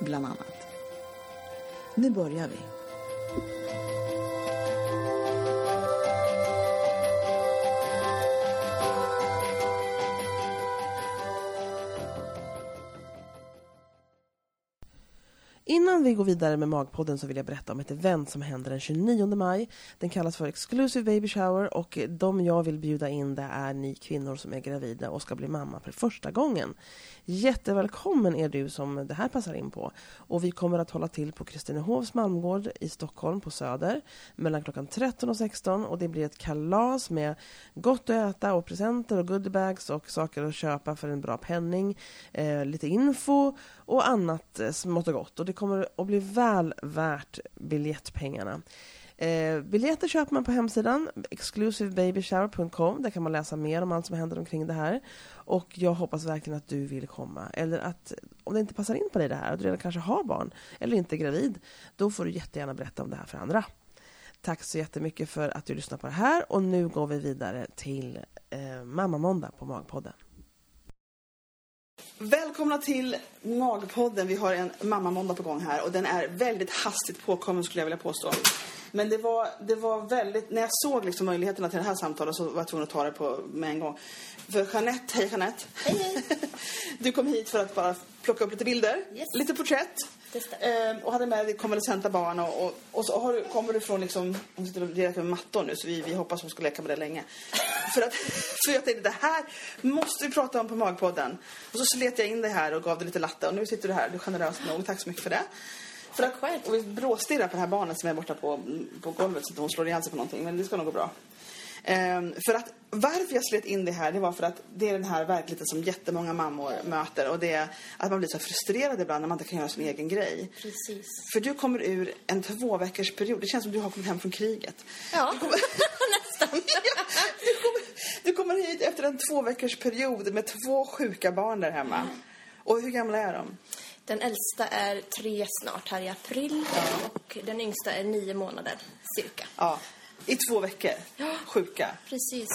bland annat. Nu börjar vi. Vi går vidare med Magpodden så vill jag berätta om ett event som händer den 29 maj. Den kallas för Exclusive Baby Shower och de jag vill bjuda in det är ni kvinnor som är gravida och ska bli mamma för första gången. Jättevälkommen är du som det här passar in på. Och vi kommer att hålla till på Kristinehovs Malmgård i Stockholm på Söder mellan klockan 13 och 16 och det blir ett kalas med gott att äta och presenter och goodiebags och saker att köpa för en bra penning, eh, lite info och annat eh, smått och gott. Och det kommer och bli väl värt biljettpengarna. Eh, biljetter köper man på hemsidan exclusivebabyshower.com. Där kan man läsa mer om allt som händer omkring det här. Och jag hoppas verkligen att du vill komma. Eller att om det inte passar in på dig det här, att du redan kanske har barn eller inte är gravid, då får du jättegärna berätta om det här för andra. Tack så jättemycket för att du lyssnar på det här och nu går vi vidare till eh, Mamma Måndag på Magpodden. Välkomna till Magpodden. Vi har en mammamåndag på gång här och den är väldigt hastigt påkommen skulle jag vilja påstå. Men det var, det var väldigt, när jag såg liksom möjligheterna till det här samtalet så var jag tvungen att ta det på med en gång. För Jeanette, hej Jeanette. Hej, hej. Du kom hit för att bara plocka upp lite bilder, Yes. lite porträtt. Det stämmer. Eh, och hade med dig konvalescenta barn och, och, och så har du, kommer du från liksom, hon sitter och leker med mattor nu så vi, vi hoppas hon ska leka med det länge. för att, för jag tänkte det här måste vi prata om på Magpodden. Och så slet jag in det här och gav dig lite latte och nu sitter du här, du är generös nog, tack så mycket för det. För att, och vi bråstirrar på det här barnet som är borta på, på golvet så att hon slår ihjäl sig på någonting, men det ska nog gå bra. Ehm, för att varför jag slet in det här, det var för att det är den här verkligheten som jättemånga mammor möter och det är att man blir så frustrerad ibland när man inte kan göra sin egen grej. Precis. För du kommer ur en två veckors period. Det känns som du har kommit hem från kriget. Ja, nästan. Ja, du, kommer, du kommer hit efter en två veckors period med två sjuka barn där hemma. Och hur gamla är de? Den äldsta är tre snart här i april och den yngsta är nio månader cirka. Ja, i två veckor. Sjuka. Precis.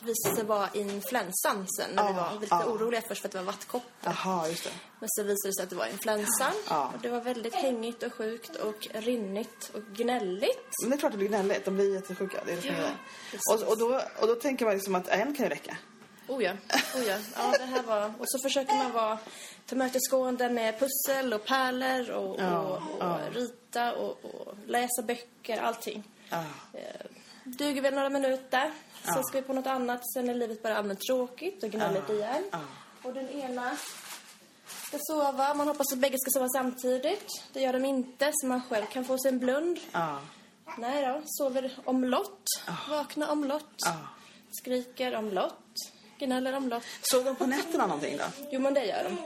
Det visade sig vara influensan sen när vi Ja, var lite ja. oroliga först för att det var vattkoppor. Jaha, just det. Men så visade det sig att det var influensan. Ja. Och det var väldigt hängigt och sjukt och rinnigt och gnälligt. Men det är klart det blir gnälligt. De blir jättesjuka. Det är det Ja, och, och, då, och då tänker man liksom att en kan ju räcka. Oh ja, oh ja. ja det här var... Och så försöker man vara tillmötesgående med pussel och pärlor och, Ja, och, och ja. rita och, och läsa böcker, allting. Ja. Eh, Duger väl några minuter, sen Ja. ska vi på något annat, sen är livet bara allmänt tråkigt och gnälligt igen. Ja. Och den ena ska sova, man hoppas att bägge ska sova samtidigt. Det gör de inte, så man själv kan få sig en blund. Nej då, sover omlott, vaknar omlott, skriker omlott, gnäller omlott. Sover de på nätterna någonting då? Jo, men det gör de.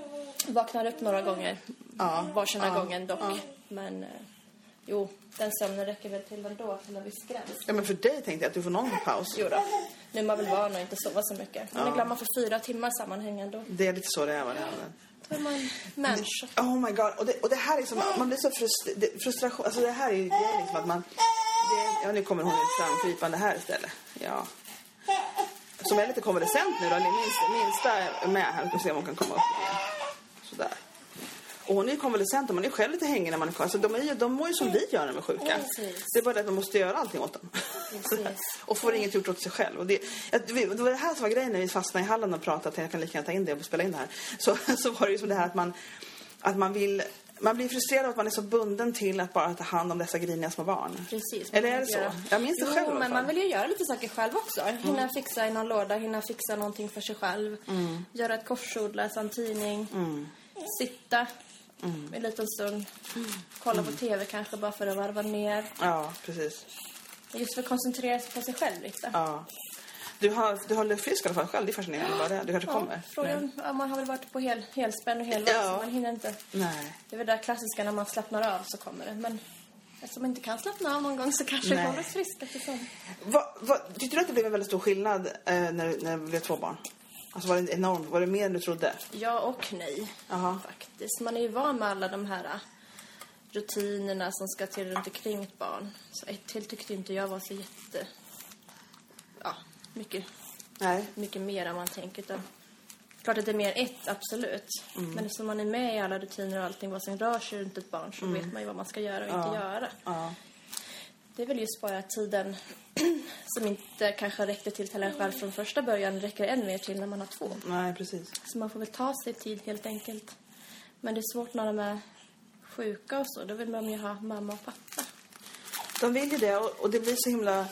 Vaknar upp några gånger. Ja. Varsina Ja. gången dock. Men eh, jo, den sömnen räcker väl till ändå, till en viss gräns. Ja, men för dig tänkte jag att du får någon paus. Jo då. Nu är man väl van att inte sova så mycket. Men Ja. ibland man får fyra timmar sammanhängande. Det är lite så det är. Va? Då är man människa. Oh my god. Och det, och det här är som, man blir så frust, det, frustration. Alltså det här är ju det är liksom att man, det, ja nu kommer hon framkrypande här istället. Ja. Som är lite konvalescent nu då, min minsta, minsta med här. Vi får se om hon kan komma upp. Sådär. Och hon är ju konvalescent och man är själv lite hängig när man är sjuk. Alltså de, är ju, de mår ju som vi gör när de är sjuka. Precis. Det är bara det att man måste göra allting åt dem. Och får inget gjort åt sig själv. Och det, det var det här som var grejen när vi fastnade i hallen och pratade. Jag kan lika gärna ta in det och spela in det här. Så, så var det ju som det här att man, att man vill man blir frustrerad av att man är så bunden till att bara ta hand om dessa griniga små barn. Precis. Eller är det så? göra- Jag minns det jo, själv men man vill ju göra lite saker själv också. Hinna fixa i någon låda, hinna fixa någonting för sig själv. Göra ett korsord, läsa en tidning. Sitta en liten stund. Kolla på TV kanske bara för att varva ner. Ja, precis. Just för att koncentrera sig på sig själv lite. Ja. Du, har, du håller frisk i alla fall själv. Det är fascinerande. Bara det. Du kanske Ja, kommer. frågan, ja, man har väl varit på hel, helspänn och helvakt Ja. så man hinner inte. Nej. Det är väl det där klassiska när man slappnar av så kommer det. Men eftersom man inte kan slappna av någon gång så kanske det Nej. håller friskt eftersom. Vad, vad, tyckte du att det blev en väldigt stor skillnad eh, när, när det blev två barn? Alltså var det enormt? Var det mer än du trodde? Ja och nej. Jaha. Faktiskt. Man är ju van med alla de här äh, rutinerna som ska till runt omkring ett barn. Så ett till tyckte inte jag var så jätte... Ja, mycket, Nej. mycket mer än man tänker. Utan, klart att det är mer ett, absolut. Mm. Men eftersom man är med i alla rutiner och allting vad som rör sig runt ett barn så vet man ju vad man ska göra och inte göra. Mm. Ja. Det är väl just bara tiden som inte kanske räckte till till en själv från första början räcker än mer till när man har två. Nej, precis. Så man får väl ta sig tid helt enkelt. Men det är svårt när de är sjuka och så. Då vill man ju ha mamma och pappa. De vill ju det och, och det blir så himla...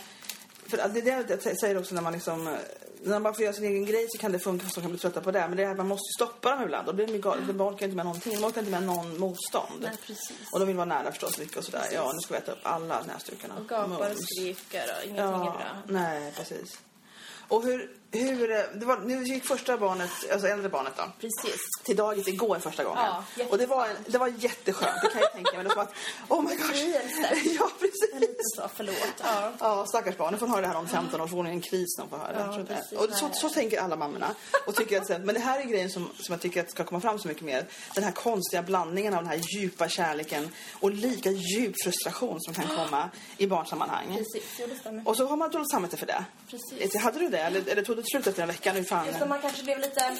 För det är det jag säger också när man liksom... När man bara får göra sin egen grej så kan det funka fast de kan bli trötta på det. Men det är man måste ju stoppa dem ibland. Då blir de, gal- de orkar inte med någonting. De orkar inte med någon motstånd. Nej, precis. Och de vill vara nära förstås mycket och sådär. Ja, nu ska vi äta upp alla näsdukarna. Och gapar och skriker och ingenting är Ja, bra. nej precis. Och hur, hur eh, det var, nu gick första barnet, alltså äldre barnet då, Precis. till dagis igår första gången. Ja, och det var, det var jätteskönt, det kan jag tänka mig. Det var att, oh my gosh. Ja, precis. liten så, förlåt. Ja. Ja, stackars barn. Nu får höra det här om 15 år, får hon en kris när hon får höra. Ja, det. Och så, så tänker alla mammorna. Och tycker att, men det här är grejen som, som jag tycker att ska komma fram så mycket mer. Den här konstiga blandningen av den här djupa kärleken och lika djup frustration som kan komma i barnsammanhang. Precis, jo, det stämmer. Och så har man dåligt samvete för det. Precis. Hade du det? Eller, eller tog det slut efter en vecka? Nu fan. Just man kanske blev lite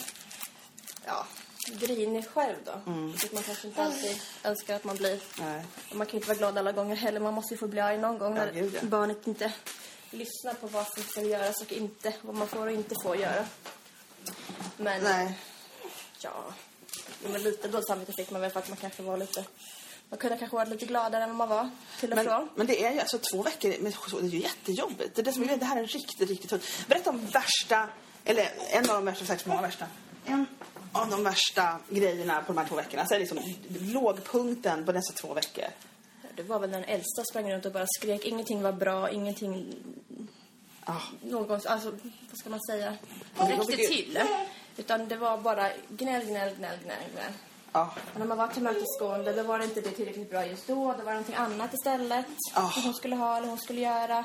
ja, grinig själv då. Mm. Vilket man kanske inte alltid önskar att man blir. Nej. Och man kan inte vara glad alla gånger heller. Man måste ju få bli arg någon gång Ja, när gud, ja. barnet inte lyssnar på vad som ska göras och inte vad man får och inte får göra. Men Nej. ja, men lite dåligt samvete fick man väl för att man kanske var lite... Man kunde kanske varit lite gladare än vad man var till och Men, från. men det är ju alltså två veckor, så- det är ju jättejobbigt. Det, är det, som är, det här är riktigt, riktigt tungt. Berätta om värsta, eller en av de värsta, säkert många värsta. En av de värsta grejerna på de här två veckorna. Så är det liksom lågpunkten på dessa två veckor. Det var väl den äldsta sprang runt och bara skrek. Ingenting var bra, ingenting... Ah. Någon, alltså, vad ska man säga? Räckte till. Utan det var bara gnäll, gnäll, gnäll, gnäll, gnäll. Ja. När man var tillmötesgående då var det inte det tillräckligt bra just då. Det var någonting annat istället Ah. som hon skulle ha eller hon skulle göra.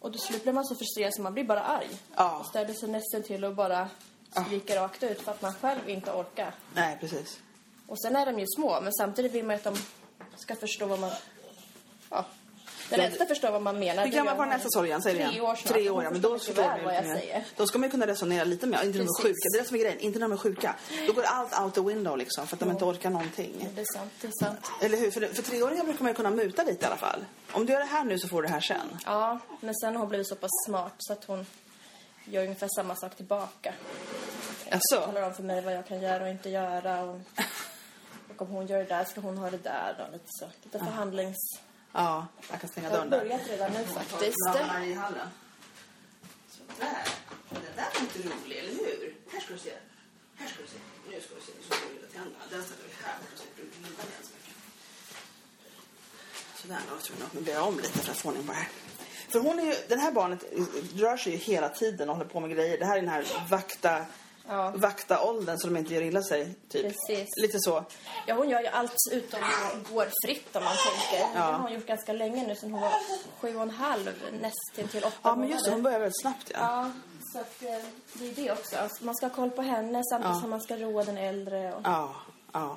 Och då slut blev man så frustrerad så man blir bara arg. Ja. Och ställde sig nästan till att bara skrika rakt ut för att man själv inte orkar. Nej, precis. Och sen är de ju små, men samtidigt vill man att de ska förstå vad man... Ja. Den Ja, äldsta förstår vad man menar. Hur gammal var den hon. äldsta sorgen? Säg det igen. Tre år snart. Tre år, Hon ja. Men förstår då, ska väl vad jag mer. säger. då ska man ju kunna resonera lite mer. Inte när de är sjuka. Det är det som är grejen. Inte när de är sjuka. Då går allt out the window liksom. För att de inte orkar någonting. Det är sant, det är sant. Eller hur? För, för treåringar brukar man ju kunna muta lite i alla fall. Om du gör det här nu så får du det här sen. Ja, men sen har hon blivit så pass smart så att hon gör ungefär samma sak tillbaka. Jaså? Talar om för mig vad jag kan göra och inte göra. Och, och om hon gör det där ska hon ha det där. Då, lite så. Lite förhandlings... Ja, jag kan stänga Det har dörren där. börjat redan nu faktiskt. I hallen. Sådär. Den där var inte rolig, eller hur? Här ska du se. Här ska du se. Nu ska du se. Nu ska du lilla tänderna. Den ställer vi här. Så slipper du så mycket. Sådär, nu tror jag att möblera om lite för att få ordning på det här. För hon är ju, den här barnet rör sig ju hela tiden och håller på med grejer. Det här är den här vakta, Ja. vakta åldern så de inte gör illa sig. Typ. Precis. Lite så. Ja, hon gör ju allt utom att gå fritt om man tänker. Det har hon gjort ganska länge nu, sen hon var sju och en halv, nästan till åtta Ja, men just det. Hon börjar väldigt snabbt. Ja. Ja, så att eh, det är det också. Alltså, man ska ha koll på henne samtidigt Ja. som man ska roa den äldre. Och... Ja, ja.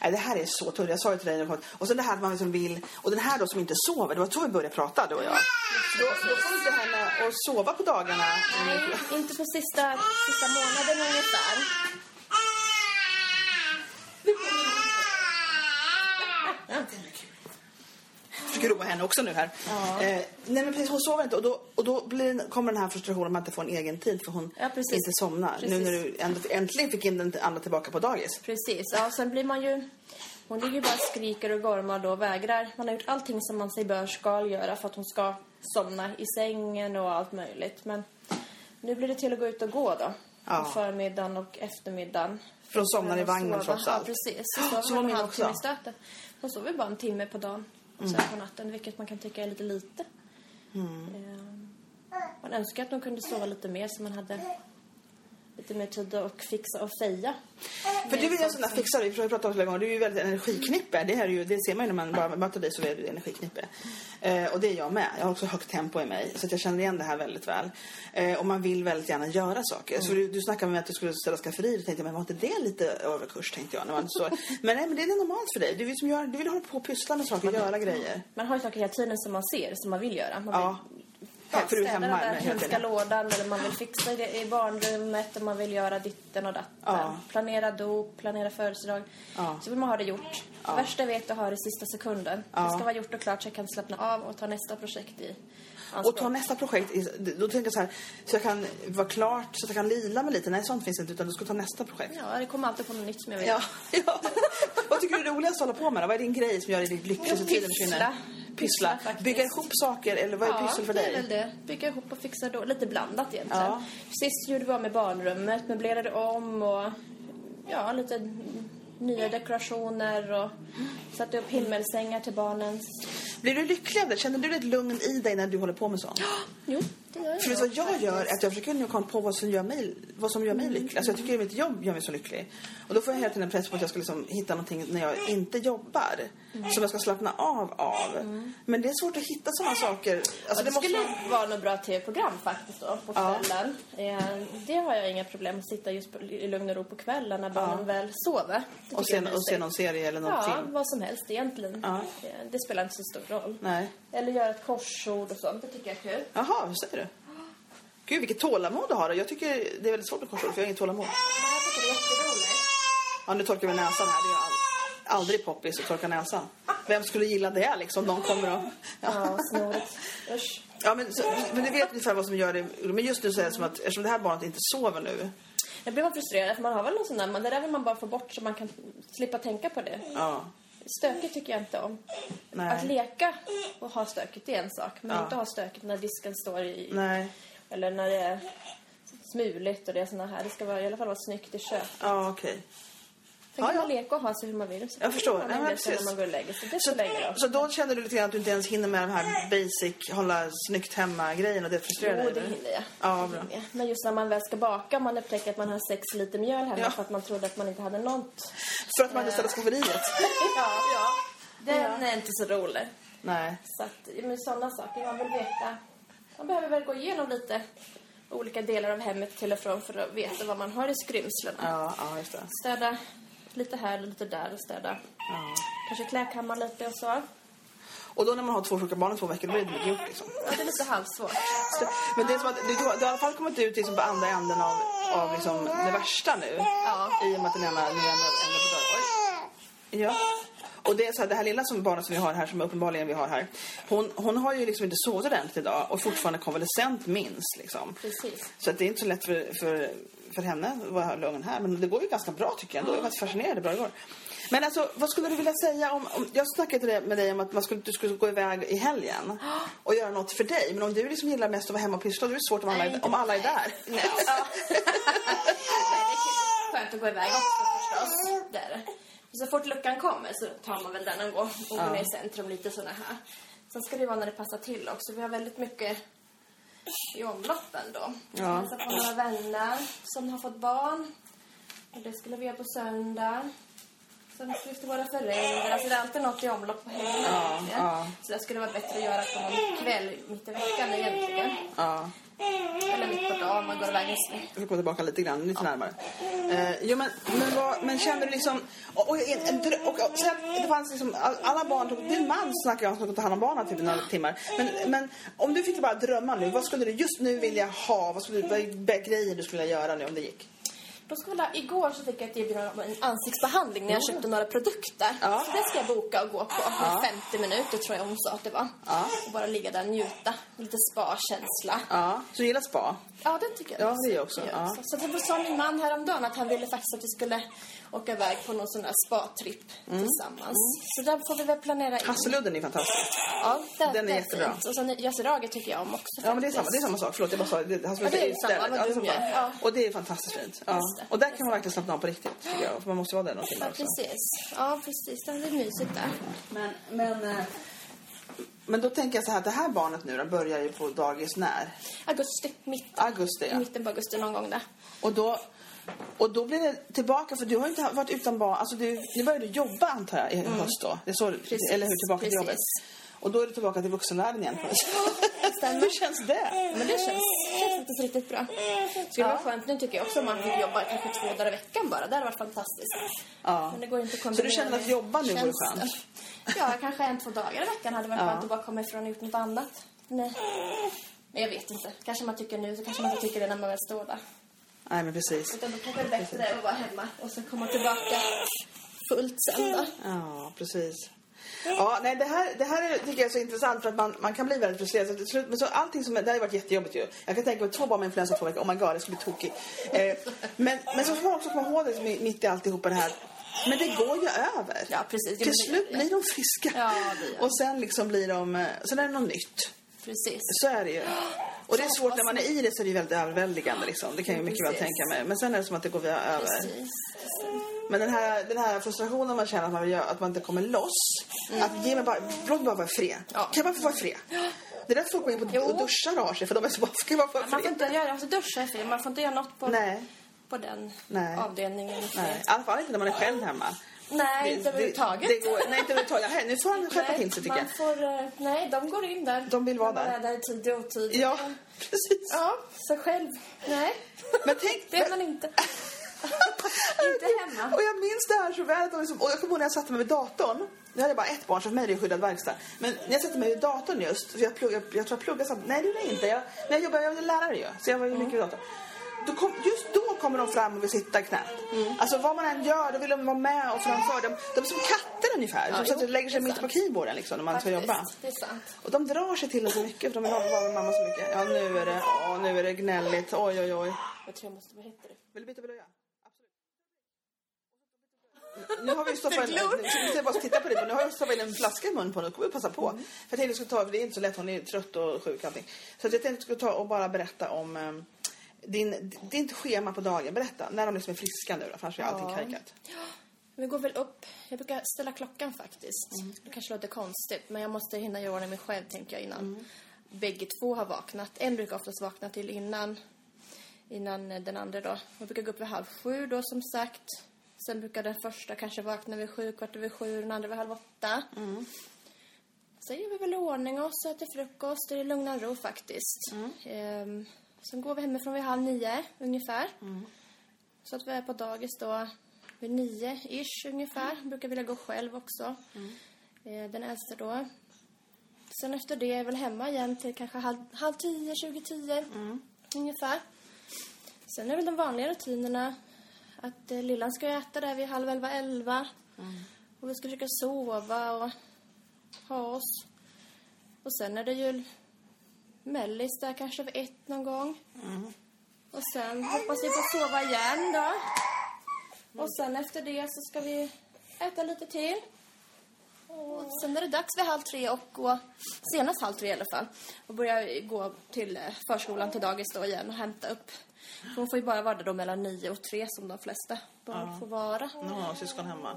Nej, det här är så tungt. Jag sa ju till dig. när Och sen det här att man liksom vill... Och den här då som inte sover. Det var så vi började prata, du och jag. Då, då får inte henne att sova på dagarna. Nej, inte på sista, sista månaden ungefär. Roa henne också nu här. Ja. Eh, nej men precis, hon sover inte och då, och då blir, kommer den här frustrationen om att inte få en egen tid för hon Ja, inte somnar. Precis. Nu när du ändå, äntligen fick in den andra tillbaka på dagis. Precis, ja, sen blir man ju Hon ligger bara skriker och gormar då och vägrar. Man har gjort allting som man sig bör ska göra för att hon ska somna i sängen och allt möjligt. Men nu blir det till att gå ut och gå då. Ja. På förmiddagen och eftermiddagen. För hon somnar i vagnen trots allt. Ja, precis. Så så sover var min också. Hon sover bara en timme på dagen och sen på natten, vilket man kan tycka är lite lite. Ehm, Man önskar att de kunde sova lite mer så man hade lite mer tid att fixa och feja. För du är ju en sån där fixare, vi har pratat om det gånger, du är ju väldigt energiknippe. Det, här är ju, det ser man ju när man bara möter dig så är du energiknippe. Eh, och det är jag med. Jag har också högt tempo i mig. Så jag känner igen det här väldigt väl. Eh, och man vill väldigt gärna göra saker. Så du, du snackade med att du skulle ställa skafferi. Då tänkte jag, men var inte det lite överkurs tänkte jag. När man står. Men nej, men det är normalt för dig. Du vill, som gör, du vill hålla på och pyssla med saker, göra grejer. Man har ju saker hela tiden som man ser, som man vill göra. Man Ja. vill städa hemma den där hemska lådan eller man vill fixa det, i barnrummet och man vill göra ditten och datten. Ja. Planera dop, planera födelsedag. Ja. Så vill man ha det gjort. Det värsta jag vet är att ha det i sista sekunden. Ja. Det ska vara gjort och klart så jag kan slappna av och ta nästa projekt i Och anspråk. ta nästa projekt, då tänker jag så här, så jag kan vara klart, så att jag kan lila mig lite. Nej, sånt finns inte, utan du ska ta nästa projekt. Ja, det kommer alltid på något nytt som jag vill. Ja, ja. Vad tycker du är roligast att hålla på med? då? Vad är din grej som gör dig lycklig så tiden försvinner? Pyssla. Faktiskt. Bygga ihop saker eller vad är Ja, pyssel för det dig? är väl det. Bygga ihop och fixa då. Lite blandat egentligen. Ja. Sist gjorde vi av med barnrummet, möblerade om och ja, lite nya dekorationer och satte upp himmelsängar till barnen. Blir du lycklig av det? Känner du ett lugn i dig när du håller på med sånt? Jo, det gör jag. För vad jag gör? Att jag försöker nu komma på vad som gör mig, vad som gör mig lycklig. Alltså jag tycker att mitt jobb gör mig så lycklig. Och då får jag hela tiden en press på att jag ska liksom hitta någonting när jag inte jobbar. Som jag ska slappna av av. Men det är svårt att hitta sådana saker. Alltså Ja, det det måste... skulle vara något bra tv-program faktiskt då, på Ja. kvällen. Eh, det har jag inga problem att sitta just i lugn och ro på kvällen när barnen väl sover. Och se, är och se någon serie eller någon Ja, vad som helst egentligen. Ja. Eh, Det spelar inte så stor roll. Nej. Eller göra ett korsord och sånt, det tycker jag är kul. Jaha, vad säger du? Gud, vilket tålamod du har. Jag tycker det är väldigt svårt med korsord, för jag har inget tålamod. Men jag tycker det är jätteroligt. Ja, nu torkar vi näsan här. Det är all, aldrig poppis att torka näsan. Vem skulle gilla det liksom? Någon kommer och... Ja, snårigt. Usch. Ja, men, så, men du vet ungefär vad som gör det. Men just nu så är det som att eftersom det här barnet inte sover nu. Jag blir bara frustrerad för man har väl någon sån där, men det där vill man bara få bort så man kan slippa tänka på det. Ja, Stökigt tycker jag inte om. Nej. Att leka och ha stökigt är en sak, men Ja. inte ha stökigt när disken står i... nej. Eller när det är smuligt och det är såna här. Det ska vara, i alla fall vara snyggt i kök. Ja, okej. Sen Ja, kan ja. man leka och ha sig hur man vill. Så Jag förstår. Man men sig precis. man går och lägger sig. Det Så, roll. så då känner du lite grann att du inte ens hinner med de här basic, hålla snyggt hemma-grejen och det frustrerar Jo, dig? det eller? hinner jag. Ja, bra. Det jag. Men just när man väl ska baka, man upptäcker att man har sex liter mjöl hemma Ja. för att man trodde att man inte hade något. För att man inte ställer skafferiet? ja, ja. Den är inte så rolig. Nej. Så att, med sådana saker, man vill veta. Man behöver väl gå igenom lite olika delar av hemmet till och från för att veta vad man har i skrymslena. Ja, ja, just det. Städa lite här och lite där och städa. Ja. Kanske klädkammaren lite och så. Och då när man har två sjuka barn i två veckor, då är det mycket gjort liksom. Ja, det är lite halvsvårt. Men det är som att du, har, i alla fall kommit ut liksom på andra änden av, av liksom det värsta nu. Ja. I och med att den ena ändå ändå på dörren. Oj. Ja. Och det är så här, det här lilla som barnet som vi har här, som uppenbarligen vi har här. Hon, hon har ju liksom inte sovit ordentligt idag och fortfarande konvalescent minst liksom. Precis. Så att det är inte så lätt för, för, för henne att vara lugn här. Men det går ju ganska bra tycker jag. Jag är faktiskt fascinerad hur bra det går. Men alltså, vad skulle du vilja säga om... om jag snackade med dig om att man skulle, du skulle gå iväg i helgen och göra något för dig. Men om du liksom gillar mest att vara hemma och pyssla, då är det svårt om alla, är, om alla är där. Nej, ja. Det är skönt att gå iväg också förstås. Det är det. Så fort luckan kommer så tar man väl den och går, och går ner i centrum lite såna här. Sen ska det vara när det passar till också. Vi har väldigt mycket i omloppen då. Ja. Hälsar på några vänner som har fått barn. Och det skulle vi göra på söndag. Sen till våra föräldrar. Alltså det är alltid något i omlopp på helgerna Ja, ja. Så det skulle vara bättre att göra på någon kväll mitt i veckan egentligen. Ja. Eller mitt på dagen, man går iväg en sväng. Jag ska gå tillbaka lite grann, lite närmare. Eh, jo, men, men, vad, men kände du liksom... Och, och, och, och, att det fanns liksom, all- alla barn tog... Din man snackade om att ta hand om barnen typ några timmar. Men, men om du fick bara drömma nu, vad skulle du just nu vilja ha? Vad skulle du, vad grejer du skulle vilja göra nu om det gick? Skulle jag, igår så fick jag ett erbjudande om en ansiktsbehandling när jag köpte några produkter. Ja. Så det ska jag boka och gå på. Med 50 minuter tror jag hon sa att det var. Ja. Och bara ligga där och njuta. Lite spa-känsla. Ja, så du gillar spa? Ja, det tycker jag. Ja, det gör jag också. Ja. Så det sa min man häromdagen att han ville faktiskt att vi skulle åka iväg på någon sån där spa-tripp Mm. tillsammans. Så där får vi väl planera in. Hasseludden är fantastisk. Ja, det, Den är det jättebra. fint. Och sen Yasuragi tycker jag om också. Ja, men det är samma, det är samma sak. Förlåt, jag bara sa det. Hasseludden Ja, det är är samma, vad är dum jag är. Ja. Och det är fantastiskt fint. Ja. Och där kan man verkligen slappna av på riktigt, tycker jag. För man måste vara där någon timme Ja, också. precis. Ja, precis. Det är mysigt där. Men, men, eh, men då tänker jag så här, det här barnet nu då börjar ju på dagis när? Augusti, mitt, Augusti, ja. mitten på augusti någon gång där. Och då, och då blir det tillbaka, för du har inte varit utan barn. Alltså du, nu börjar du jobba antar jag i höst då. Det är så, Precis, eller hur? Tillbaka till precis. jobbet. Och då är du tillbaka till vuxenvärlden igen. stämmer. hur känns det? Men det känns, känns faktiskt riktigt bra. Det skulle vara skönt nu tycker jag också om man fick jobba kanske två dagar i veckan bara. Det hade varit fantastiskt. Ja. Men det går inte att Så du känner att jobba nu vore skönt? Ja, kanske en, två dagar i veckan hade varit Ja. skönt att bara komma ifrån och gjort något annat. Nej. Men jag vet inte. Kanske man tycker nu, så kanske man inte tycker det när man väl står där. Nej, men precis. Utan då kanske det är bättre att vara hemma och sen komma tillbaka fullt sen då. Ja, precis. Ja, nej, det här, det här är, tycker jag är så intressant för att man, man kan bli väldigt frustrerad. Så till slut, men så allting som, det här har varit jättejobbigt ju. Jag kan tänka mig två barn med influensa två veckor. Oh my god, det skulle bli tokigt. Eh, men, men så får man också komma ihåg det mitt i alltihopa det här. Men det går ju över. Ja, precis. Till slut blir de friska. Ja, det gör Och sen liksom blir de, eh, sen är det något nytt. Precis. Så är det ju. Och det är svårt när man är i det så är det väldigt överväldigande liksom. Det kan jag mycket väl tänka mig. Men sen är det som att det går via över. Precis. Men den här, den här frustrationen man känner att man, vill göra, att man inte kommer loss. Att ge mig bara, låt mig bara vara fred. Ja. Kan bara få vara fred? Det är därför folk går in på Jo. och duschar och har sig. För de är så bara, ska bara få vara i Man får fred? inte göra, alltså duscha är fel. Man får inte göra något på, Nej, på den Nej. avdelningen. nej. I alla fall inte när man är själv hemma. Nej, inte överhuvudtaget. Det, det går, nej, inte överhuvudtaget. Nu får han skärpa till sig tycker man jag. får, eh, nej, de går in där. De vill vara där. är där i tid och otid. Ja, precis. Ja, så själv. Nej, Men tänk... det är man inte. inte hemma. Och jag minns det här så väl. Att de liksom, och jag kommer ihåg när jag satte mig vid datorn. Nu hade jag bara ett barn så för mig är det skyddad verkstad. Men när jag satte mig vid datorn just. För jag, plugg, jag, jag tror jag pluggade samtidigt. Nej det gjorde jag inte. Jag, när jag jobbade, jag var lärare ju. Så jag var ju mycket vid datorn. Då kom, just då kommer de fram och vill sitta i knät. Alltså vad man än gör, då vill de vara med och framför. De, de är som katter ungefär. Ja, som lägger sig mitt på keyboarden liksom när man ska jobba. Faktiskt, Det är sant. Och de drar sig till oss så mycket för de vill vara med mamma så mycket. Ja nu är det, ja, nu är det gnälligt. Oj oj oj. Jag tror jag måste, vad heter det? Vill du byta blöja? Nu har vi stoppat en, ska vi bara titta på det, men nu har jag stoppat in en flaska i munnen på henne. Då kommer vi passa på. För jag tänkte jag skulle ta, för det är inte så lätt, hon är trött och sjuk och allting. Så att jag tänkte jag skulle ta och bara berätta om um, din, ditt schema på dagen. Berätta, när de liksom är friska nu då, för annars är allting Ja. kajkat. Vi går väl upp. Jag brukar ställa klockan faktiskt. Det kanske låter konstigt, men jag måste hinna göra ordning mig själv tänker jag innan bägge två har vaknat. En brukar oftast vakna till innan, innan den andra då. Jag brukar gå upp vid halv sju då som sagt. Sen brukar den första kanske vakna vid sju, kvart över sju, den andra vid halv åtta. Sen gör vi väl ordning oss, äter frukost, det är lugn och ro faktiskt. Ehm, sen går vi hemifrån vid halv nio ungefär. Så att vi är på dagis då vid nio ish ungefär. Brukar vilja gå själv också. Eh, den äldsta då. Sen efter det är jag väl hemma igen till kanske halv, halv tio, tjugo tio ungefär. Sen är väl de vanliga rutinerna att eh, lillan ska äta där vid halv elva, elva. Och vi ska försöka sova och ha oss. Och sen är det ju mellis där kanske vid ett någon gång. Och sen hoppas vi på att sova igen då. Och sen efter det så ska vi äta lite till. Och sen är det dags vid halv tre och gå, senast halv tre i alla fall, och börja gå till eh, förskolan till dagis då igen och hämta upp. För hon får ju bara vara där då mellan nio och tre som de flesta barn får vara. Nu har hon syskon hemma.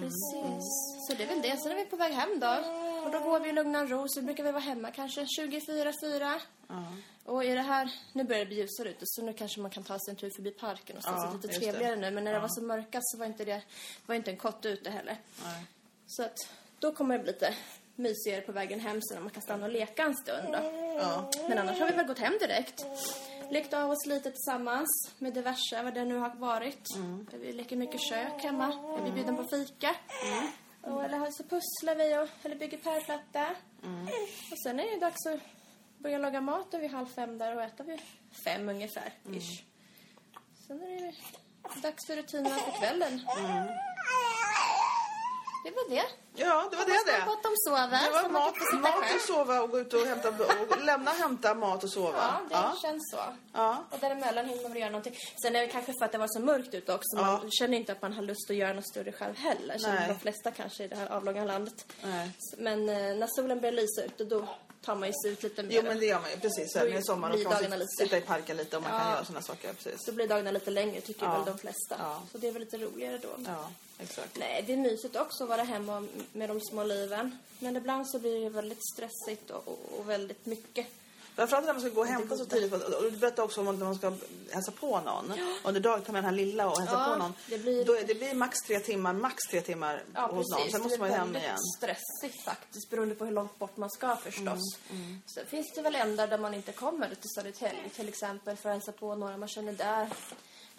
Precis. Så det är väl det. Sen är vi på väg hem då. Och då går vi i lugn och ro. Så brukar vi vara hemma kanske 24, 4. Ja. Och i det här, nu börjar det bli ljusare ute så nu kanske man kan ta sig en tur förbi parken och så. Ja, så lite trevligare det. nu. Men när det var så mörkat så var inte det, var inte en kott ute heller. Nej. Så att då kommer det bli lite mysigare på vägen hem så när man kan stanna och leka en stund då. Ja. Men annars har vi väl gått hem direkt. Lekt av oss lite tillsammans med diverse, vad det nu har varit. Vi leker mycket kök hemma. Jag blir bjuden på fika. Och, eller så pusslar vi och, eller bygger pärlplatta. Och sen är det dags att börja laga mat vid halv fem där och äta vid fem ungefär. Ish. Sen är det dags för rutinerna för kvällen. Det var det. Ja, det var det Hoppas det. på att de sover. Det var mat, kan mat och sova och gå ut och hämta och lämna, hämta mat och sova. Ja, det känns så. Ja. Och däremellan hinner man göra någonting. Sen är det kanske för att det var så mörkt ute också. Ja. Man känner inte att man har lust att göra något större själv heller. Känner de flesta kanske i det här avlånga landet. Nej. Men eh, när solen börjar lysa ute då tar man ju sig ut lite mer. Jo, men det gör man ju. Precis. Med sommaren blir kan man sitta, lite- i parken lite och man kan Ja. göra sådana saker. Precis. Så blir dagarna lite längre tycker Ja. väl de flesta. Ja. Så det är väl lite roligare då. Ja, exakt. Nej, det är mysigt också att vara hemma med de små liven. Men ibland så blir det väldigt stressigt och, och, och väldigt mycket. Framförallt när man ska gå och hämta så tidigt. Och du berättade också om när man ska hälsa på någon. Under dagen tar man den här lilla och hälsar Ja, på någon. det blir- Då är, det blir max tre timmar, max tre timmar Ja, hos någon. precis. Sen måste det man ju är hem igen. stressigt faktiskt beroende på hur långt bort man ska förstås. Mm, Sen finns det väl ändar där man inte kommer till Södertälje till exempel för att hälsa på några man känner där.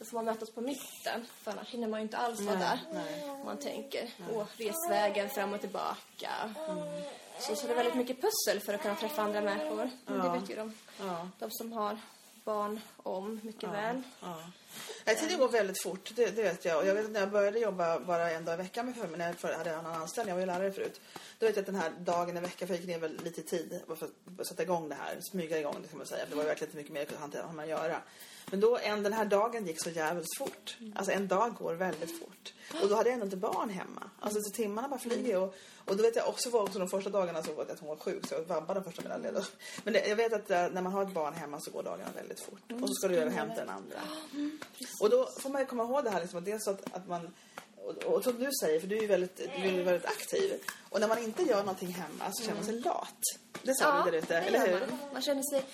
Då får man mötas på mitten för annars hinner man ju inte alls vara där. Om man tänker, åh, resvägen fram och tillbaka. Mm. Så, så det är väldigt mycket pussel för att kunna träffa andra människor. Men det vet ju de, Ja. de som har barn om mycket väl. Ja. Tiden går väldigt fort, det, det vet jag. Och jag vet att när jag började jobba bara en dag i veckan med förmiddagen, när jag för- hade en annan anställning, jag var ju lärare förut. Då vet jag att den här dagen i veckan, för jag gick ner väl lite tid för att sätta igång det här, smyga igång det kan man säga. För det var verkligen inte mycket mer jag kunde göra. Men då, en, den här dagen gick så jävligt fort. Alltså en dag går väldigt fort. Och då hade jag ändå inte barn hemma. Alltså så timmarna bara flyger och, och då vet jag också var också de första dagarna så var att hon var sjuk så jag vabbade de första middagen. Men det, jag vet att eh, när man har ett barn hemma så går dagarna väldigt fort. Och så ska du göra hämta den andra. Och då får man ju komma ihåg det här liksom, att dels att, att man och, och som du säger, för du är ju väldigt, du är väldigt aktiv. Och när man inte gör någonting hemma så känner man sig lat. Det sa du där ute, eller hur? Man. man känner sig...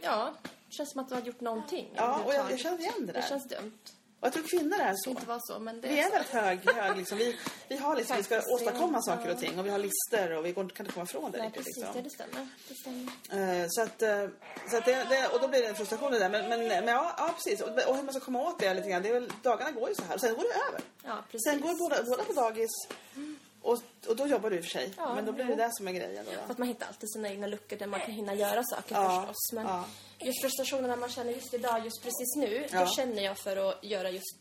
Ja, det känns som att du har gjort någonting. Ja, och jag, jag känner igen det där. Det känns dumt. Och jag tror kvinnor är så. inte så, men det Vi är är väldigt hög, hög liksom. vi, vi har liksom, vi ska åstadkomma saker och ting och vi har listor och vi går, kan inte komma ifrån det Nej, riktigt. precis. Liksom. Det stämmer. Det stämmer. Eh, så att, eh, så att det, det, och då blir det en frustration det där. Men, men, men ja, ja, precis. Och, och hur man ska komma åt det lite grann. Det är väl, dagarna går ju så här. Sen går det över. Ja, precis. Sen går båda, båda på dagis. Och, och då jobbar du i och för sig. Ja, men då blir det det som är grejen. Då, För att man hittar alltid sina egna luckor där man kan hinna göra saker Ja, förstås. Men ja. just frustrationen när man känner just idag, just precis nu, Ja. då känner jag för att göra just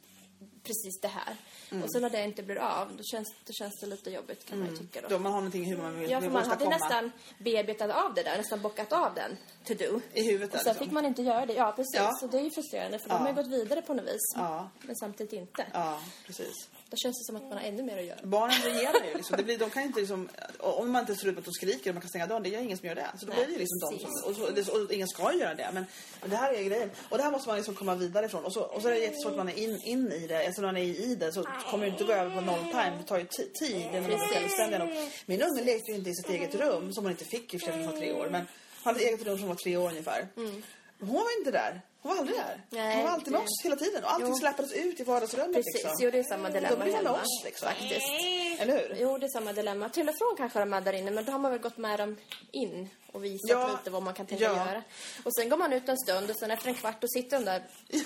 precis det här. Mm. Och sen när det inte blir av, då känns, då känns det lite jobbigt kan man ju tycka då. Då man har någonting hur man vill, Ja, för man hade åstadkomma. nästan bearbetat av det där, nästan bockat av den to do. I huvudet Och sen liksom. fick man inte göra det. Ja, precis. Ja. Så det är ju frustrerande för Ja. de har ju gått vidare på något vis. Ja. Men samtidigt inte. Ja, precis. Då känns det som att man har ännu mer att göra. Barnen reagerar ju liksom. Det blir, de kan inte liksom, om man inte ser ut att de skriker och man kan stänga dörren, det är ingen som gör det. Så då blir det liksom de som, och, så, och ingen ska göra det. Men, men det här är grejen. Och det här måste man liksom komma vidare ifrån. Och så, och så är det jättesvårt att man är in, in i det. Alltså när man är i det så kommer det inte gå över på noll time. Det tar ju ti- tid innan man är. Min unge lekte ju inte i sitt eget rum, som hon inte fick i och för sig tre år. Men hon hade ett eget rum som var tre år ungefär. Hon var inte där. Hon var aldrig där. Nej, hon var alltid med det- oss hela tiden. Och allting Jo. släpades ut i vardagsrummet Precis, liksom. jo det är samma Då dilemma blir man hemma. liksom. Faktiskt. Eller hur? Jo, det är samma dilemma. Till och från kanske de är där inne, men då har man väl gått med dem in och visat Ja. lite vad man kan tänka Ja. göra. Och sen går man ut en stund och sen efter en kvart då sitter de där i-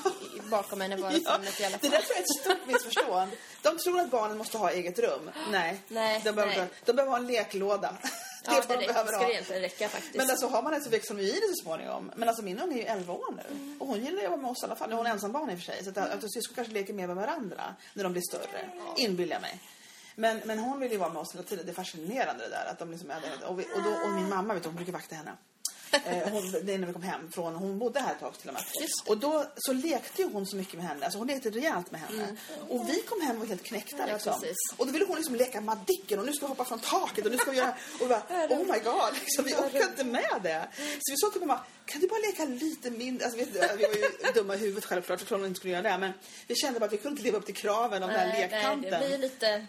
bakom en i Ja, vardagsrummet i alla det fall. där tror jag är ett stort missförstånd. De tror att barnen måste ha eget rum. Nej. Nej, de, behöver, nej. de behöver ha en leklåda. Ja, det vad de räcker, behöver ha. det egentligen räcka faktiskt. Men alltså har man det så växer de ju i det så småningom. Men alltså min unge är ju 11 år nu. Och hon gillar ju att vara med oss i alla fall. Nu är hon ensam barn i och för sig. Så att, att syskon kanske leker mer med varandra när de blir större. Inbillar jag mig. Men, men hon vill ju vara med oss hela tiden. Det är fascinerande det där. Att de liksom är där. Och, vi, och, då, och min mamma vet du, hon brukar vakta henne. Eh, hon, det är när vi kom hem från, hon bodde här ett tag till och med. Och då så lekte ju hon så mycket med henne, alltså hon lekte rejält med henne. Och vi kom hem och var helt knäckta Mm. Ja, liksom. Och då ville hon liksom leka Madicken och nu ska vi hoppa från taket och nu ska vi göra, och vi bara, oh my god, liksom, vi orkar inte med det. Så vi sa till mamma, kan du bara leka lite mindre, alltså, du, vi var ju dumma i huvudet självklart, så hon inte skulle göra det, men vi kände bara att vi kunde inte leva upp till kraven om den här nej, nej, lekkanten. det blir lite...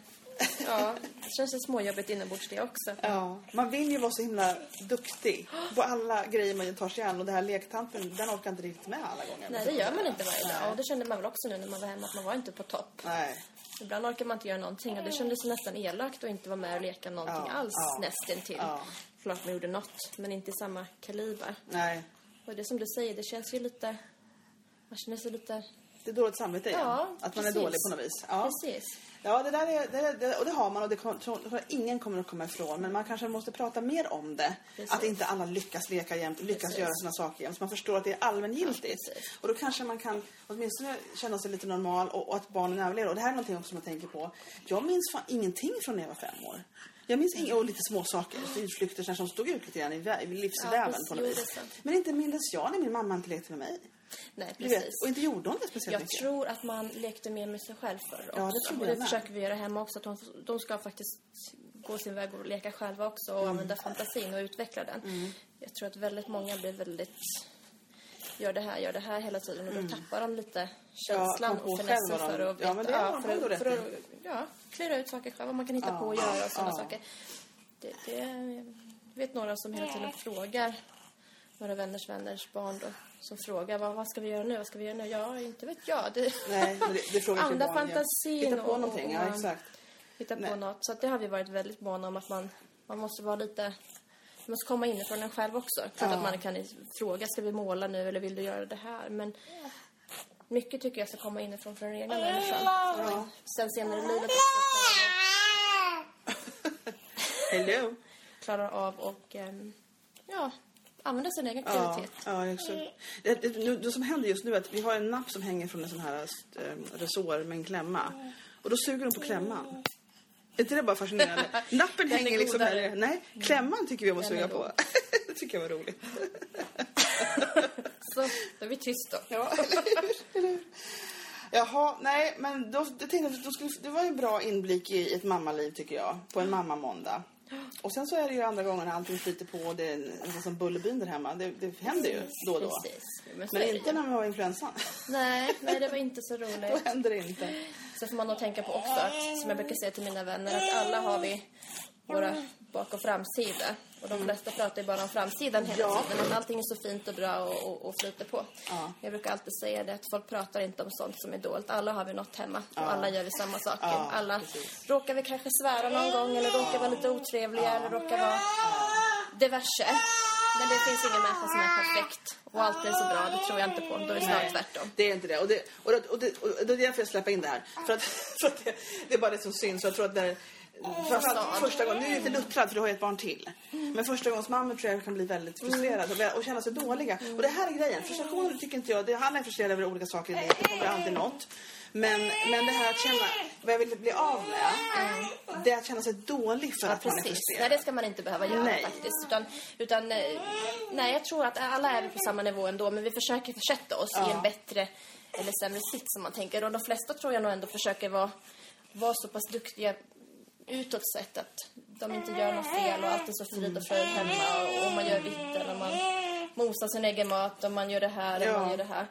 Ja, det känns det småjobbigt inombords det också. Ja, man vill ju vara så himla duktig på alla grejer man tar sig an och det här lektanten, den orkar inte riktigt med alla gånger. Nej, det gör man inte varje dag. Och det kände man väl också nu när man var hemma, att man var inte på topp. Nej. Ibland orkar man inte göra någonting och det kändes nästan elakt att inte vara med och leka någonting Ja, alls ja, nästintill. ja. Klart man gjorde något, men inte i samma kaliber. Nej. Och det som du säger, det känns ju lite... Man känner sig lite Det är dåligt samvete igen. Ja, att man är precis. dålig på något vis. Ja. Precis. Ja, det där är, det, det, och det har man och det kommer, tror jag ingen kommer att komma ifrån. Men man kanske måste prata mer om det. Precis. Att inte alla lyckas leka jämt, lyckas Precis. göra sina saker jämt. Så man förstår att det är allmängiltigt. Ja, precis. och då kanske man kan åtminstone känna sig lite normal och, och att barnen överlever. Och det här är någonting som jag tänker på. Jag minns fan ingenting från när jag var fem år. Jag minns inga, och lite små saker, utflykter som stod ut lite grann i, vä- i livsväven precis. på något vis. Men inte mindes jag när min mamma inte lekte med mig. Nej, Du vet, precis. och inte gjorde hon det speciellt Jag mycket. tror att man lekte mer med sig själv förr också. Ja, det tror och jag det försöker vi göra hemma också. Att de, de ska faktiskt gå sin väg och leka själva också och Mm. använda fantasin och utveckla den. Jag tror att väldigt många blir väldigt gör det här, gör det här hela tiden och då tappar de lite känslan Mm. på och finessen för att ja, men det de för, för i. att ja, klura ut saker själv, vad man kan hitta Ja, på att göra och sådana ja. saker. Det, det, jag vet några som hela tiden frågar några vänners vänners barn då, som frågar vad, vad ska vi göra nu, vad ska vi göra nu? Ja, inte vet jag. Det, Nej, det, det frågar Använda barn. ja. fantasin Hitta på och- någonting, ja exakt. hitta på Nej. något. Så det har vi varit väldigt måna om att man, man måste vara lite... Man måste komma inifrån en själv också. Klart Ja. att man kan fråga, ska vi måla nu eller vill du göra det här? Men mycket tycker jag ska komma inifrån från den egna människan. Sen senare i livet också Hello. klarar av och ehm, ja, använda sin egen Ja, kreativitet. ja exakt. Det, det, nu, det som händer just nu är att vi har en napp som hänger från en sån här äh, resår med en klämma. Och då suger de på klämman. Är inte det bara fascinerande? Nappen hänger liksom här. Nej, klämman tycker vi om att suga på. det tycker jag var roligt. Så då är vi tyst då. Ja, eller hur? Eller hur? Jaha, nej, men då, jag tänkte, då skulle, det var ju en bra inblick i ett mammaliv tycker jag. På en mammamåndag. Och sen så är det ju andra gången när allting flyter på och det är sån bullerbyn där hemma. Det, det händer ju då och då. Precis. Men, Men inte när man har influensan. Nej, nej, det var inte så Då roligt. händer det inte. Så får man nog tänka på också, att, som jag brukar säga till mina vänner, att alla har vi våra bak och framsida. Och de flesta pratar ju bara om framsidan hela Ja. tiden. Att allting är så fint och bra och, och, och flyter på. Ja. Jag brukar alltid säga det, att folk pratar inte om sånt som är dåligt. Alla har vi något hemma Ja. och alla gör vi samma saker. Alla precis. råkar vi kanske svära någon gång eller råkar vara lite otrevliga eller råkar vara diverse. Men det finns ingen människa som är perfekt och allt är så bra. Det tror jag inte på. Då är det snarare tvärtom. Det är inte det. Och det, och det, och det, och det är därför jag släpper in det här. För att, för att det, det är bara det som syns. Och jag tror att när, framförallt första gången, nu är jag lite luttrad för du har ju ett barn till. Men första gångs mammor tror jag kan bli väldigt frustrerade och, och känna sig dåliga. Och det här är grejen. Frustration tycker inte jag, det, han är frustrerad över olika saker i livet. Det kommer alltid något. Men, men det här att känna, vad jag vill bli av med, det är att känna sig dålig för att man är Precis. Nej, det ska man inte behöva göra Nej. faktiskt. Utan, utan, eh, nej, jag tror att alla är på samma nivå ändå, men vi försöker försätta oss i Ja. en bättre eller sämre sits som man tänker. Och de flesta tror jag nog ändå försöker vara, vara så pass duktiga utåt sett att de inte gör något fel och allt är så frid och fröjd hemma och, och man gör vitten och man mosar sin egen mat och man gör det här och Ja. man gör det här.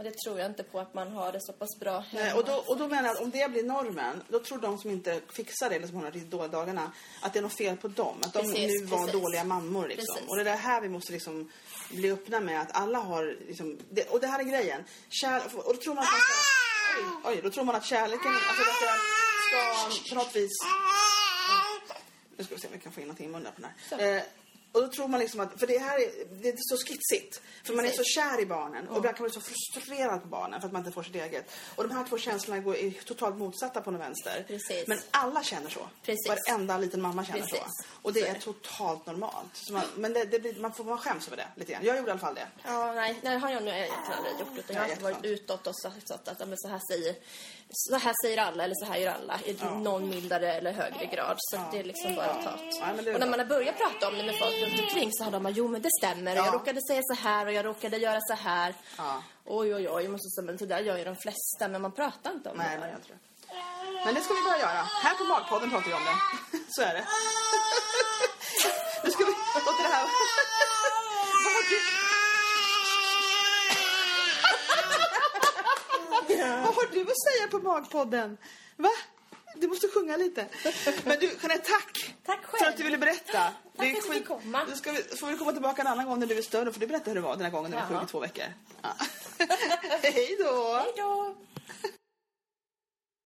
Och det tror jag inte på att man har det så pass bra hemma. Nej, och, då, och då menar jag att om det blir normen, då tror de som inte fixar det eller som har de riktigt dåliga dagarna, att det är något fel på dem. Att de Precis, nu var precis. dåliga mammor liksom. Precis. Och det är det här vi måste liksom bli öppna med, att alla har liksom, det, och det här är grejen. Kär, och då tror man att man ska, oj, oj, då tror man att kärleken, alltså det ska, ska på något vis nu ska vi se om vi kan få in någonting i munnen på den här. Och då tror man liksom att, för det här är, det är så skitsigt. För man är så kär i barnen och ibland kan man bli så frustrerad på barnen för att man inte får sitt eget. Och de här två känslorna går är totalt motsatta på något vänster. Precis. Men alla känner så. Precis. Varenda liten mamma känner Precis. så. Och det är totalt normalt. Man, men det, det blir, man, får, man skäms över det lite grann. Jag gjorde i alla fall det. Ja, nej, det har jag nog egentligen aldrig gjort. Utan jag har alltid varit utåt och sagt att, att, men så, här säger, så här säger alla eller så här gör alla i någon mildare eller högre grad. Så att det är liksom bara att ta. Ja, Och när man har börjat prata om det med folk runt omkring så har de bara, jo men det stämmer. Och Ja. jag råkade säga så här och jag råkade göra så här. Ja. Oj, oj, oj. Måste säga, men det där gör ju de flesta. Men man pratar inte om Nej, det. men jag tror Men det ska vi börja göra. Här på Magpodden pratar vi om det. Så är det. Nu ska vi låta det här... Vad har du... Vad har du att säga på Magpodden? Va? Du måste sjunga lite. Men du, Jeanette, tack! Tack själv. För att du ville berätta. Tack för att jag fick komma. Då ska får vi komma tillbaka en annan gång när du är större. För du berätta hur det var den här gången när du var sjuk i två veckor. Ja. Hej då! Hej då!